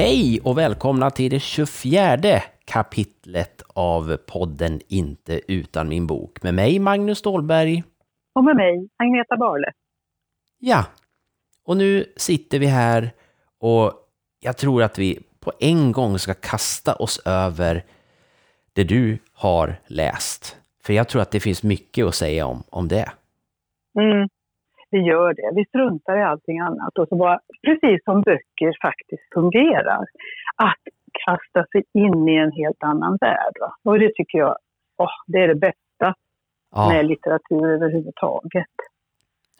Hej och välkomna till det 24 kapitlet av podden Inte utan min bok med mig Magnus Stålberg. Och med mig Agneta Barle. Ja, och nu sitter vi här och jag tror att vi på en gång ska kasta oss över det du har läst. För jag tror att det finns mycket att säga om, om det. Mm, vi gör det. Vi struntar i allting annat. Och så bara, precis som böcker faktiskt fungerar. Att kasta sig in i en helt annan värld. Va? Och det tycker jag oh, det är det bästa Ja, med litteratur överhuvudtaget.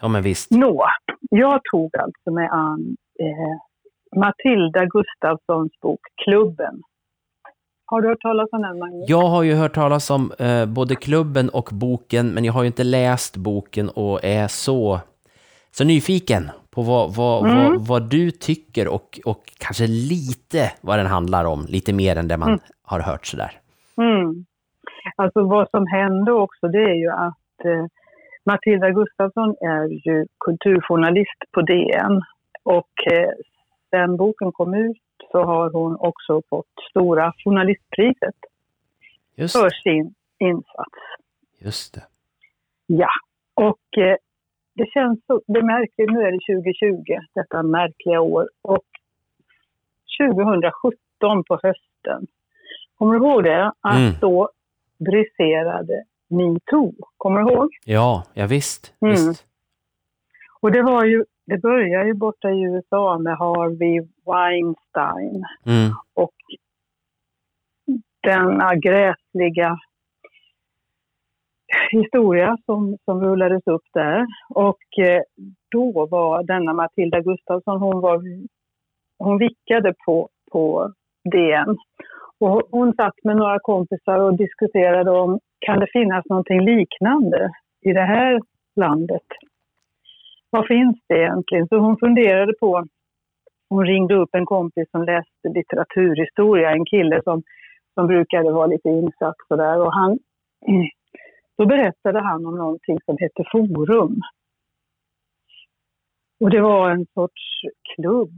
ja men visst. Nå, jag tog alltså med an eh, Matilda Gustafssons bok Klubben. Har du hört talas om den, Magnus? Jag har ju hört talas om eh, både klubben och boken, men jag har ju inte läst boken och är så, så nyfiken på vad, vad, Mm. vad, vad du tycker och, och kanske lite vad den handlar om, lite mer än det man Mm. har hört sådär. Mm. Alltså vad som hände också det är ju att eh, Matilda Gustafsson är ju kulturjournalist på DN och eh, sen boken kom ut så har hon också fått Stora journalistpriset Just, för sin insats. just det. Ja, och eh, det känns så, det är märkligt, nu är det 2020, detta märkliga år och 2017 på hösten, kommer du ihåg det? Att Mm. då briserade metoo, kommer du ihåg? Ja, ja visst. Mm. visst. Och det var ju, det började ju borta i USA med Harvey Weinstein Mm. och denna gräsliga historia som, som rullades upp där. Och eh, då var denna Matilda Gustafsson, hon, var, hon vickade på, på DN. Och hon satt med några kompisar och diskuterade om kan det finnas någonting liknande i det här landet? Vad finns det egentligen? Så hon funderade på, hon ringde upp en kompis som läste litteraturhistoria, en kille som, som brukade vara lite insatt sådär. Och han, då berättade han om någonting som hette Forum. Och det var en sorts klubb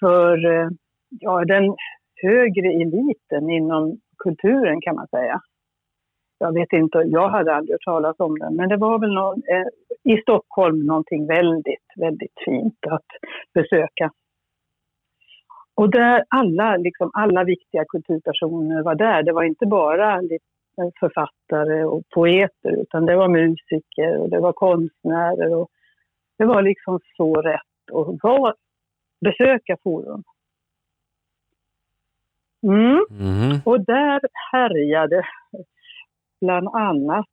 för eh, ja, den högre eliten inom kulturen kan man säga. Jag vet inte, jag hade aldrig hört talas om den, men det var väl någon, eh, i Stockholm någonting väldigt, väldigt fint att besöka. Och där alla, liksom alla viktiga kulturpersoner var där. Det var inte bara lite författare och poeter, utan det var musiker och det var konstnärer. Och det var liksom så rätt att vara, besöka Forum. Mm. Mhm. Och där härjade bland annat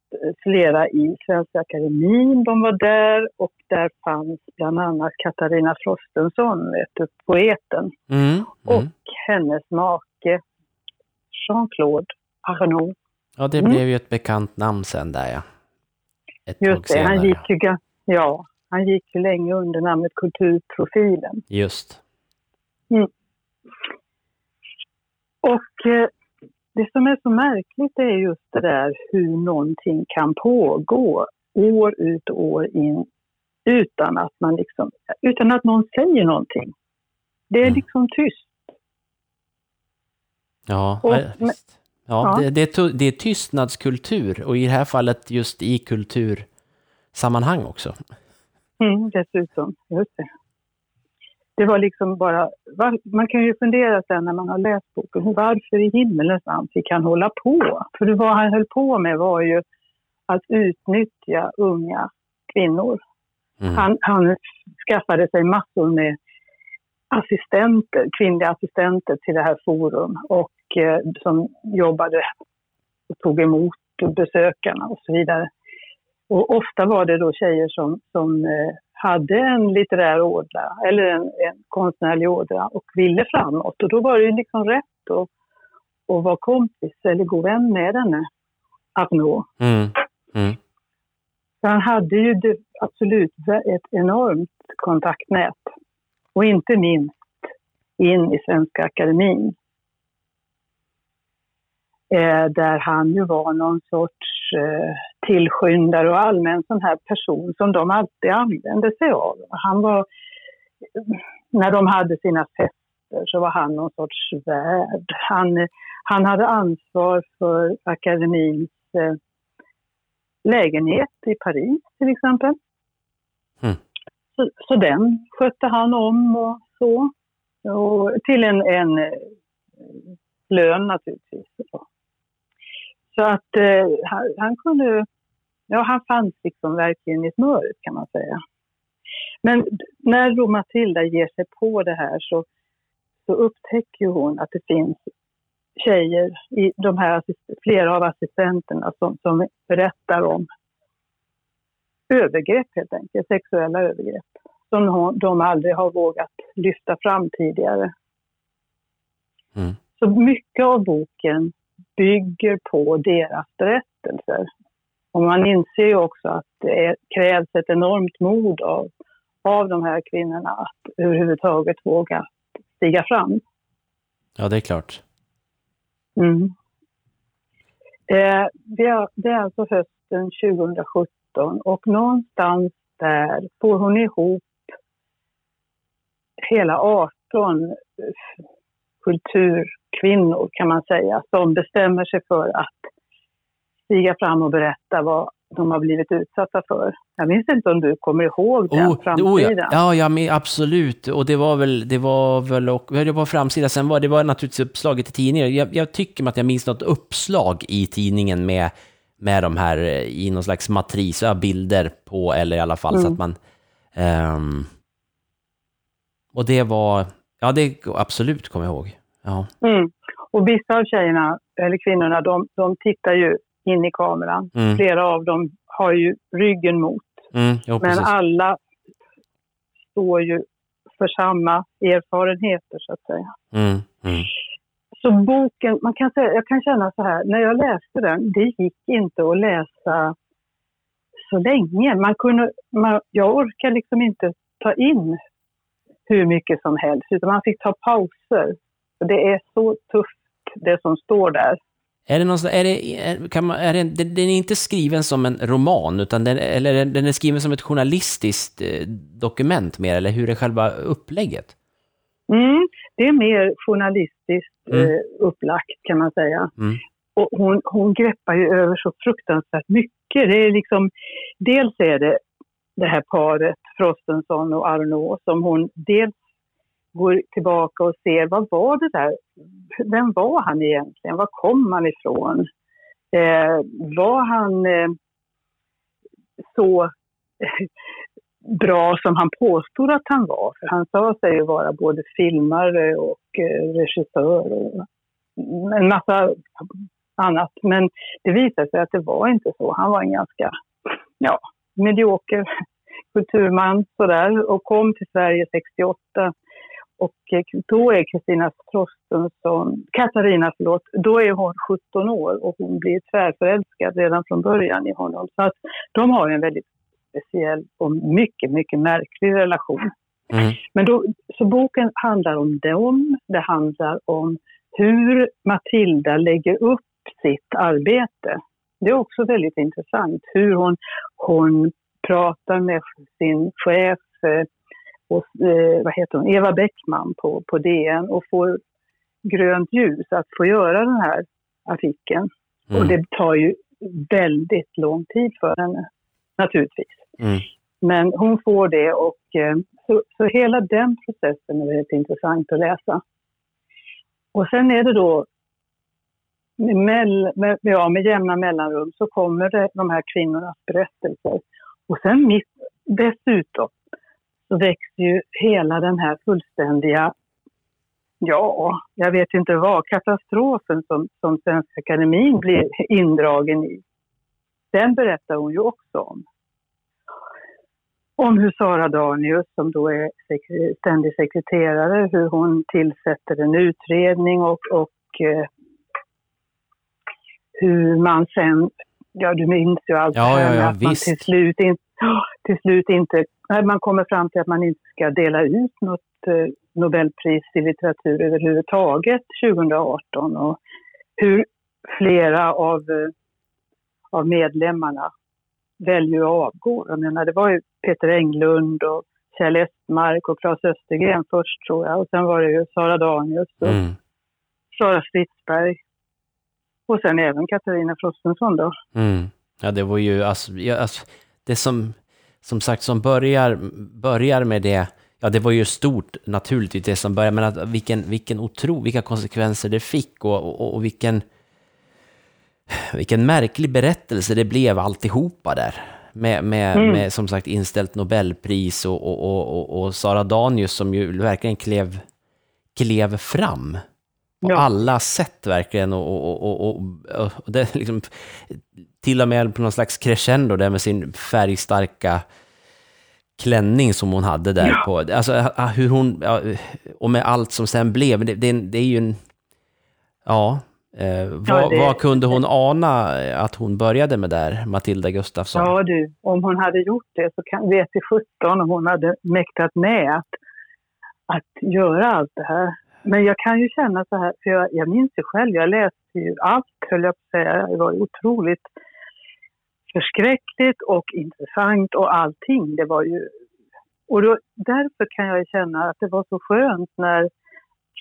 flera i Svenska Akademin. De var där och där fanns bland annat Katarina Frostenson, vet poeten, Mm. och Mm. hennes make Jean-Claude Arnault. Ja, det Mm. blev ju ett bekant namn sen där ja. Ett Just det, han gick ju, ja, han gick ju länge under namnet Kulturprofilen. Just. Och eh, det som är så märkligt är just det där hur någonting kan pågå år ut och år in utan att man liksom, utan att någon säger någonting. Det är Mm. liksom tyst. Ja, Och- ja, visst. Ja, ja. Det, det, är det är tystnadskultur och i det här fallet just i kultursammanhang också. Mm, dessutom, just det. Det var liksom bara, man kan ju fundera sen när man har läst boken, varför i himmelens namn fick han hålla på? För vad han höll på med var ju att utnyttja unga kvinnor. Mm. Han, han skaffade sig massor med assistenter, kvinnliga assistenter till det här forum och eh, som jobbade och tog emot besökarna och så vidare. Och ofta var det då tjejer som, som eh, hade en litterär ådra eller en, en konstnärlig ådra och ville framåt. Och då var det ju liksom rätt att, att vara kompis eller god vän med henne, Arnaud. Mm. Mm. Så han hade ju absolut ett enormt kontaktnät. Och inte minst in i Svenska Akademin. Eh, där han ju var någon sorts eh, tillskyndare och allmän sån här person som de alltid använde sig av. Han var, när de hade sina fester så var han någon sorts värd. Han, han hade ansvar för akademins eh, lägenhet i Paris till exempel. Mm. Så, så den skötte han om och så. Och till en, en eh, lön naturligtvis. Så att eh, han, han, kunde, ja han fanns liksom verkligen i smöret kan man säga. Men när då Matilda ger sig på det här så, så upptäcker hon att det finns tjejer, i de här, flera av assistenterna som, som berättar om övergrepp helt enkelt, sexuella övergrepp som de aldrig har vågat lyfta fram tidigare. Mm. Så mycket av boken bygger på deras berättelser. Och man inser ju också att det krävs ett enormt mod av, av de här kvinnorna att överhuvudtaget våga stiga fram. Ja, det är klart. Mm. Eh, det, är, det är alltså hösten 2017 och någonstans där får hon ihop hela 18 kulturkvinnor kan man säga som bestämmer sig för att stiga fram och berätta vad de har blivit utsatta för. Jag minns inte om du kommer ihåg den oh, framsidan? Oh ja, ja, ja men absolut. Och det var väl, det var väl, och, det var framsidan, sen var det var naturligtvis uppslaget i tidningen. Jag, jag tycker att jag minns något uppslag i tidningen med, med de här, i någon slags matris, bilder på, eller i alla fall mm. så att man... Um, och det var, ja det absolut kommer jag ihåg. Ja. Mm. Och vissa av tjejerna, eller kvinnorna, de, de tittar ju in i kameran. Mm. Flera av dem har ju ryggen mot. Mm, jo, Men alla står ju för samma erfarenheter så att säga. Mm, mm. Så boken, man kan säga, jag kan känna så här, när jag läste den, det gick inte att läsa så länge. Man kunde, man, jag orkar liksom inte ta in hur mycket som helst, utan man fick ta pauser. Det är så tufft det som står där. Är det någon, är det, kan man, är det, den är inte skriven som en roman, utan den, eller den är skriven som ett journalistiskt eh, dokument mer, eller hur är själva upplägget? Mm, det är mer journalistiskt mm. eh, upplagt kan man säga. Mm. Och hon, hon greppar ju över så fruktansvärt mycket. Det är liksom, dels är det det här paret, Frostenson och Arnaud, som hon dels går tillbaka och ser vad var det där, vem var han egentligen, var kom han ifrån? Eh, var han eh, så bra som han påstod att han var? För han sa sig ju vara både filmare och eh, regissör och en massa annat. Men det visade sig att det var inte så. Han var en ganska, ja, medioker kulturman sådär och kom till Sverige 68. Och eh, då är Kristina Frostenson, Katarina förlåt, då är hon 17 år och hon blir tvärförälskad redan från början i honom. Så att de har en väldigt speciell och mycket, mycket märklig relation. Mm. Men då, så boken handlar om dem, det handlar om hur Matilda lägger upp sitt arbete. Det är också väldigt intressant hur hon, hon pratar med sin chef, eh, och, eh, vad heter hon, Eva Bäckman på, på DN och får grönt ljus att få göra den här artikeln. Mm. Och det tar ju väldigt lång tid för henne, naturligtvis. Mm. Men hon får det och eh, så, så hela den processen är väldigt intressant att läsa. Och sen är det då med, med, ja, med jämna mellanrum så kommer det de här kvinnornas berättelser. Och sen mitt, dessutom så växer ju hela den här fullständiga, ja, jag vet inte vad, katastrofen som, som Svenska Akademin blir indragen i. Den berättar hon ju också om. Om hur Sara Danius, som då är ständig sekreterare, hur hon tillsätter en utredning och, och eh, hur man sen ja du minns ju allt ja, ja, ja, att man till slut, in, till slut inte, man kommer fram till att man inte ska dela ut något eh, Nobelpris i litteratur överhuvudtaget 2018 och hur flera av, eh, av medlemmarna väljer att avgå. Jag menar, det var ju Peter Englund och Kjell Estmark och Claes Östergren först tror jag. Och sen var det ju Sara Danius och Mm. Sara Stridsberg. Och sen även Katarina Frostenson då. Mm. Ja, det var ju, alltså, ja, alltså, det som, som sagt, som börjar, börjar med det, ja, det var ju stort naturligtvis det som börjar, men att vilken, vilken otro, vilka konsekvenser det fick och, och, och vilken, vilken märklig berättelse det blev alltihopa där. Med, med, Mm. med som sagt inställt Nobelpris och, och, och, och, och Sara Danius som ju verkligen klev, klev fram. På Ja. alla sätt verkligen. Och, och, och, och, det liksom, till och med på någon slags crescendo där med sin färgstarka klänning som hon hade där Ja. på. Alltså hur hon, ja, och med allt som sen blev. Det, det, det är ju en, ja, eh, vad, det- vad kunde hon ana att hon började med där, Matilda Gustafsson? Ja du, om hon hade gjort det så kan, vet i 17 om hon hade mäktat med att, att göra allt det här. Men jag kan ju känna så här, för jag, jag minns ju själv, jag läste ju allt höll jag på att säga. Det var otroligt förskräckligt och intressant och allting. Det var ju... Och då, därför kan jag känna att det var så skönt när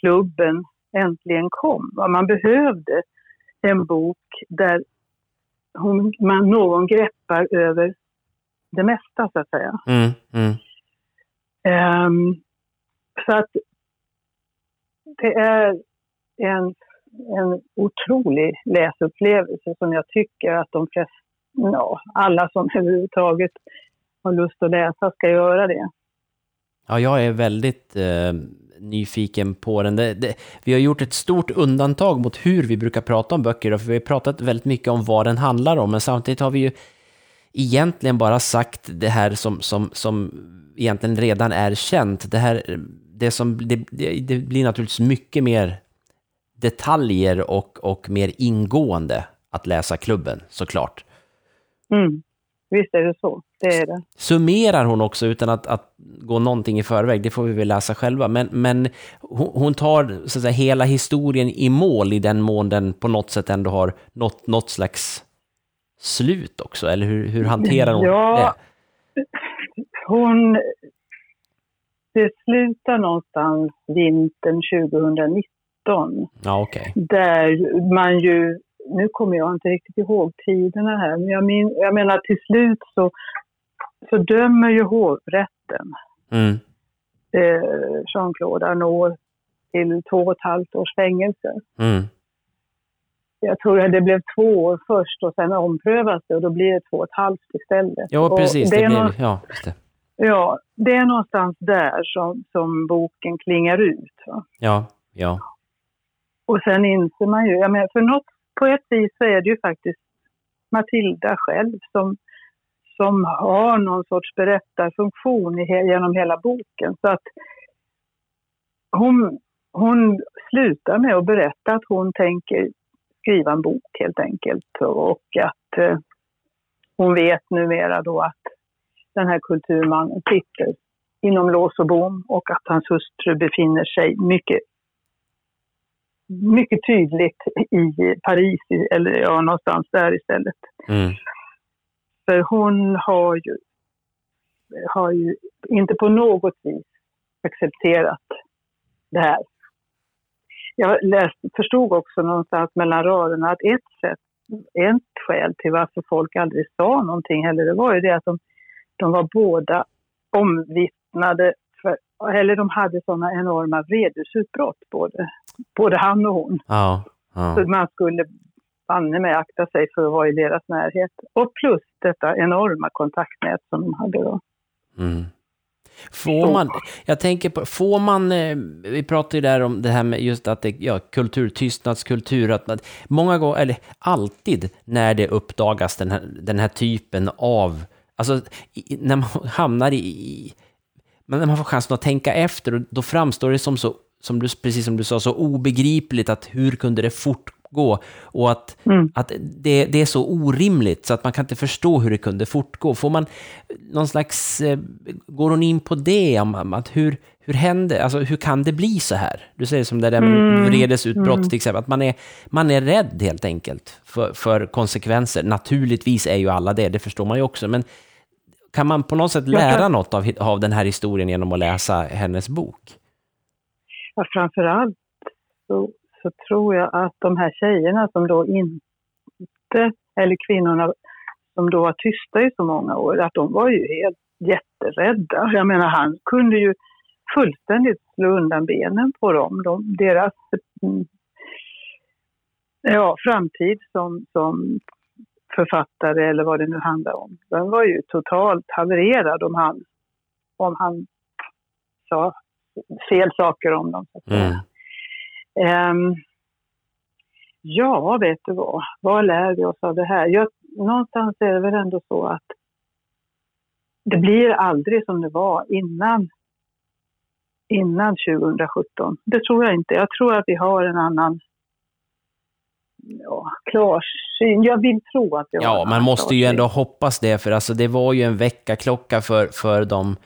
klubben äntligen kom. Man behövde en bok där hon, man, någon greppar över det mesta så att säga. Mm, mm, Ehm, så att det är en, en otrolig läsupplevelse som jag tycker att de flesta, ja, alla som överhuvudtaget har lust att läsa ska göra det. Ja, jag är väldigt eh, nyfiken på den. Det, det, vi har gjort ett stort undantag mot hur vi brukar prata om böcker, då, för vi har pratat väldigt mycket om vad den handlar om, men samtidigt har vi ju egentligen bara sagt det här som, som, som egentligen redan är känt. Det, här, det, som, det, det, blir naturligtvis mycket mer detaljer och, och mer ingående att läsa klubben, såklart. Mm. Visst är det så, det är det. summerar hon också utan att, att gå någonting i förväg, det får vi väl läsa själva, men, men hon, tar så säga, hela historien i mål i den mån den på något sätt ändå har nått något slags slut också, eller hur, hur hanterar hon Ja. det? Hon... Det slutar någonstans vintern 2019 Ja, okej. där man ju, nu kommer jag inte riktigt ihåg tiderna här, men jag, min, jag menar till slut så, så dömer ju hovrätten Mm, eh, Jean-Claude Arnault till två och ett halvt års fängelse. mm, Jag tror att det blev två år först och sen omprövas det och då blir det två och ett halvt istället. ja, Och precis. det Det blir, nå- ja, det. Ja, det är någonstans där som, som boken klingar ut. Va? Ja, ja. Och sen inser man ju, jag menar, för något, på ett vis så är det ju faktiskt Matilda själv som, som har någon sorts berättarfunktion i, genom hela boken. Så att hon, hon slutar med att berätta att hon tänker skriva en bok helt enkelt och att eh, hon vet numera då att den här kulturmannen sitter inom lås och bom och att hans hustru befinner sig mycket mycket tydligt i Paris, eller ja, någonstans där istället. Mm, För hon har ju, har ju inte på något vis accepterat det här. Jag läste, förstod också någonstans mellan raderna att ett sätt, ett skäl till varför folk aldrig sa någonting heller, det var ju det att de, de var båda omvittnade, för, eller de hade sådana enorma vredesutbrott, både, både han och hon. ja, ja. Så man skulle banne mig akta sig för att vara i deras närhet. Och plus detta enorma kontaktnät som de hade då. Mm. Får man, jag tänker på, får man, eh, vi pratade ju där om det här med just att det, ja, kultur, tystnadskultur, att man, många gånger, eller alltid när det uppdagas den här, den här typen av, alltså i, när man hamnar i, i, men när man får chansen att tänka efter, då- framstår det som så, som du, precis som du sa, så obegripligt att hur kunde det fortgå? Och att, Mm. att det, det är så orimligt så att man kan inte förstå hur det kunde fortgå. Får man någon slags, eh, går hon in på det, om att hur, hur hände, alltså hur kan det bli så här? Du säger som det där med Mm, vredesutbrott mm. till exempel, att man är, man är rädd helt enkelt för, för konsekvenser. Naturligtvis är ju alla det, det förstår man ju också, men kan man på något sätt lära något av, av den här historien genom att läsa hennes bok? Ja, framförallt så, så tror jag att de här tjejerna som då inte, eller kvinnorna som då var tysta i så många år, att de var ju helt jätterädda. Jag menar, han kunde ju fullständigt slå undan benen på dem. De, deras mm, ja, framtid som, som författare eller vad det nu handlar om. Den var ju totalt havererad om han, om han sa fel saker om dem. Mm. Um, ja, vet du vad? Vad lär vi oss av det här? Jag, någonstans är det väl ändå så att det blir aldrig som det var innan, innan 2017. Det tror jag inte. Jag tror att vi har en annan ja, klarsyn. Jag vill tro att det Ja, man måste ju ändå hoppas det, för alltså det var ju en väckarklocka för, för de,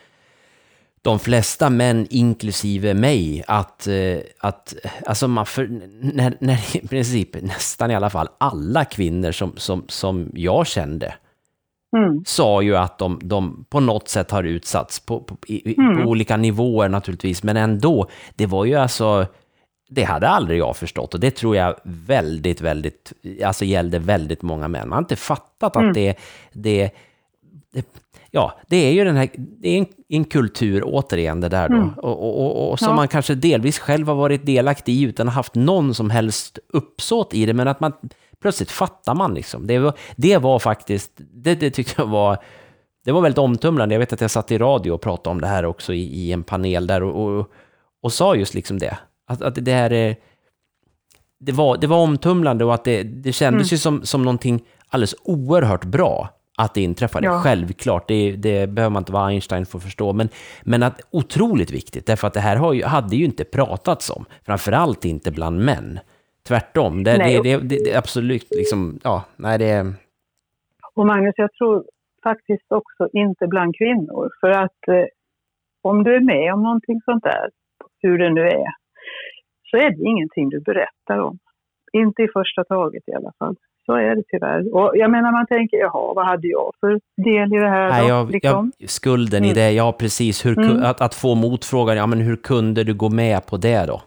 de flesta män, inklusive mig, att, eh, att alltså man för, när, när i princip nästan i alla fall alla kvinnor som, som, som jag kände Mm. sa ju att de, de på något sätt har utsatts på, på, i, Mm. på olika nivåer naturligtvis, men ändå, det var ju alltså, det hade aldrig jag förstått och det tror jag väldigt, väldigt, alltså gällde väldigt många män. Man har inte fattat att Mm. det, det, det, ja, det är ju den här, det är en, en kultur återigen det där då, Mm. och, och, och, och som Ja. man kanske delvis själv har varit delaktig i utan att ha haft någon som helst uppsåt i det, men att man plötsligt fattar man liksom. Det var, det var faktiskt, det, det tyckte jag var, det var väldigt omtumlande. Jag vet att jag satt i radio och pratade om det här också i, i en panel där och, och, och sa just liksom det. Att, att det här är, det var, det var omtumlande och att det, det kändes Mm. ju som, som någonting alldeles oerhört bra att det inträffade. Ja. Självklart, det, det behöver man inte vara Einstein för att förstå, men, men att otroligt viktigt, därför att det här ju, hade ju inte pratats om, framförallt inte bland män. Tvärtom, det, det, Nej. det, det, det absolut liksom, ja, nej det... Och Magnus, jag tror faktiskt också inte bland kvinnor. För att eh, om du är med om någonting sånt där, hur det nu är, så är det ingenting du berättar om. Inte i första taget i alla fall. Så är det tyvärr. Och jag menar, man tänker, jaha, vad hade jag för del i det här Nej, då? jag, liksom? jag, skulden i Mm. det, ja precis. Hur, Mm. att, att få motfrågan, ja men hur kunde du gå med på det då?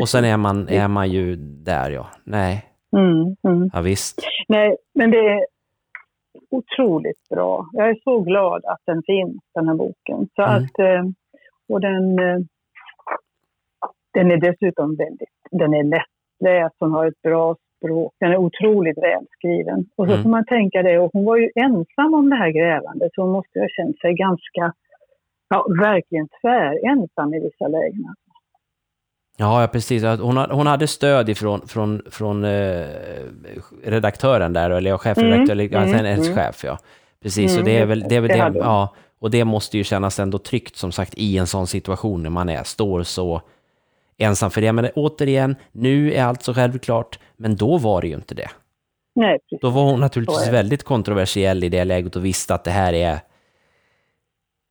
Och sen är man, är man ju där, ja. Nej, Mm, mm. ja visst. Nej, men det är otroligt bra. Jag är så glad att den finns, den här boken. Så Mm. att, eh, och den, eh, den är dessutom väldigt, den är lättläst, hon har ett bra språk, den är otroligt välskriven. Och så Mm. får man tänka det, och hon var ju ensam om det här grävandet, så hon måste ha känt sig ganska, ja verkligen tvärensam i vissa lägen. Ja, ja precis. Hon, ha- hon hade stöd ifrån från, från eh, redaktören där, eller ja, chefredaktör, Mm, eller ja, mm, hennes mm. chef, ja. Precis, och Mm, det är just väl det. är väl Det det, ja. Och det måste ju kännas ändå tryggt, som sagt, i en sån situation när man är, står så ensam för det. Men återigen, nu är allt så självklart, men då var det ju inte det. Nej, precis. Då var hon naturligtvis väldigt kontroversiell i det läget och visste att det här är...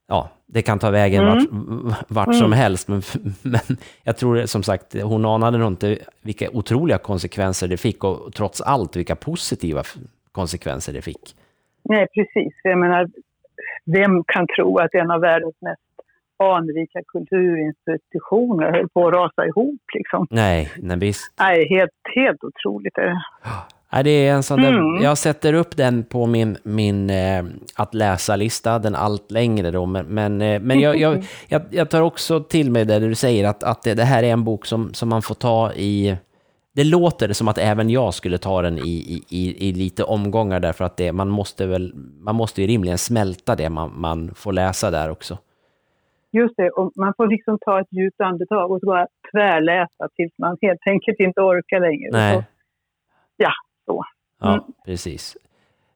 Ja, det kan ta vägen Mm. vart, vart som helst, men, men jag tror som sagt, hon anade nog inte vilka otroliga konsekvenser det fick och trots allt vilka positiva konsekvenser det fick. Nej, precis. Jag menar, vem kan tro att en av världens mest anrika kulturinstitutioner höll på att rasa ihop liksom? Nej, nej visst. Nej, helt, helt otroligt är det. Nej, det är en sån där, Mm. Jag sätter upp den på min, min eh, att läsa-lista, den allt längre då, men, men, eh, men jag, jag, jag, jag tar också till mig det du säger, att, att det, det här är en bok som, som man får ta i... Det låter som att även jag skulle ta den i, i, i, i lite omgångar, därför att det, man, måste väl, man måste ju rimligen smälta det man, man får läsa där också. Just det, och man får liksom ta ett djupt andetag och så bara tvärläsa tills man helt enkelt inte orkar längre. Nej. Så, ja, så. Ja, Mm. precis.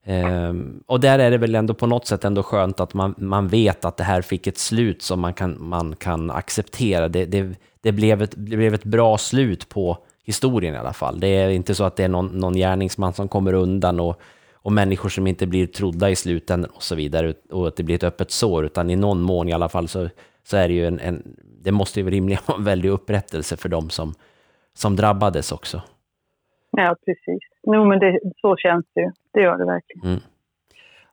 Ehm, och där är det väl ändå på något sätt ändå skönt att man, man vet att det här fick ett slut som man kan, man kan acceptera. Det, det, det, blev ett, det blev ett bra slut på historien i alla fall. Det är inte så att det är någon, någon gärningsman som kommer undan och, och människor som inte blir trodda i slutändan och så vidare och att det blir ett öppet sår, utan i någon mån i alla fall så, så är det ju en, en det måste ju rimligen vara en väldig upprättelse för dem som, som drabbades också. Ja, precis. Jo, men det, så känns det ju. Det gör det verkligen.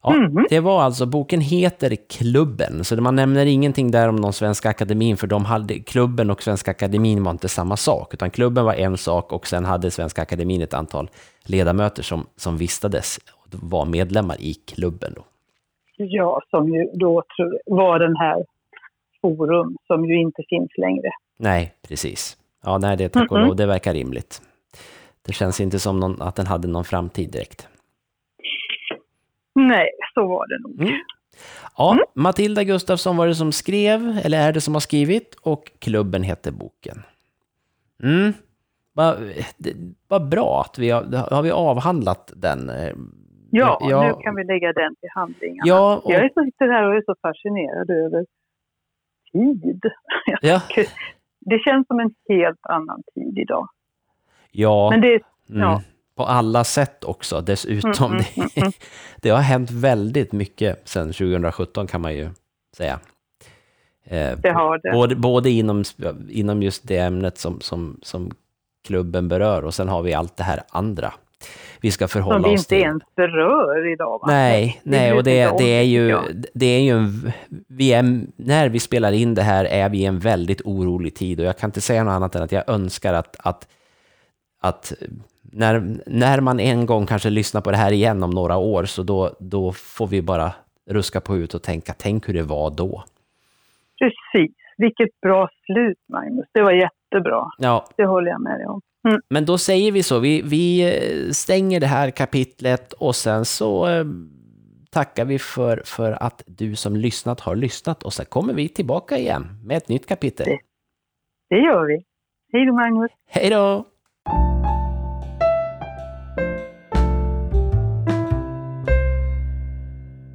Ja, Mhm. Det var alltså, boken heter Klubben, så man nämner ingenting där om någon Svenska Akademin, för de hade, klubben och Svenska Akademin var inte samma sak, utan klubben var en sak och sen hade Svenska Akademin ett antal ledamöter som, som vistades var medlemmar i klubben. Då. Ja, som ju då tror, var den här forum som ju inte finns längre. Nej, precis. Ja, nej, det tack och lov, det verkar rimligt. Det känns inte som någon, att den hade någon framtid direkt. Nej, så var det nog. Mm. Ja, Matilda Gustafsson var det som skrev, eller är det som har skrivit, och klubben heter boken. Mm. Vad vad bra att vi har, har vi avhandlat den. Eh, Ja, Ja. nu kan vi lägga den till handlingarna. Ja, och, Jag är så, sitter här och är så fascinerad över tid. ja, Det känns som en helt annan tid idag. ja, Men det, mm, ja. på alla sätt också. Dessutom, Mm, mm, mm, det, det har hänt väldigt mycket sedan 2017 kan man ju säga. Eh, det har det. Både, både inom, inom just det ämnet som, som, som klubben berör och sen har vi allt det här andra vi ska Som förhålla vi oss inte till. ens berör idag. Va? Nej, nej, och det, inte det är ju, det är ju en, vi är, när vi spelar in det här är vi i en väldigt orolig tid och jag kan inte säga något annat än att jag önskar att, att, att när, när man en gång kanske lyssnar på det här igen om några år så då, då får vi bara ruska på ut och tänka, tänk hur det var då. Precis. Vilket bra slut, Magnus. Det var jättebra. Ja, Det håller jag med dig om. Men då säger vi så, vi, vi eh, stänger det här kapitlet och sen så eh, tackar vi för, för att du som lyssnat har lyssnat och sen kommer vi tillbaka igen med ett nytt kapitel. Det- Det gör vi. Hej då, Magnus. Hej då!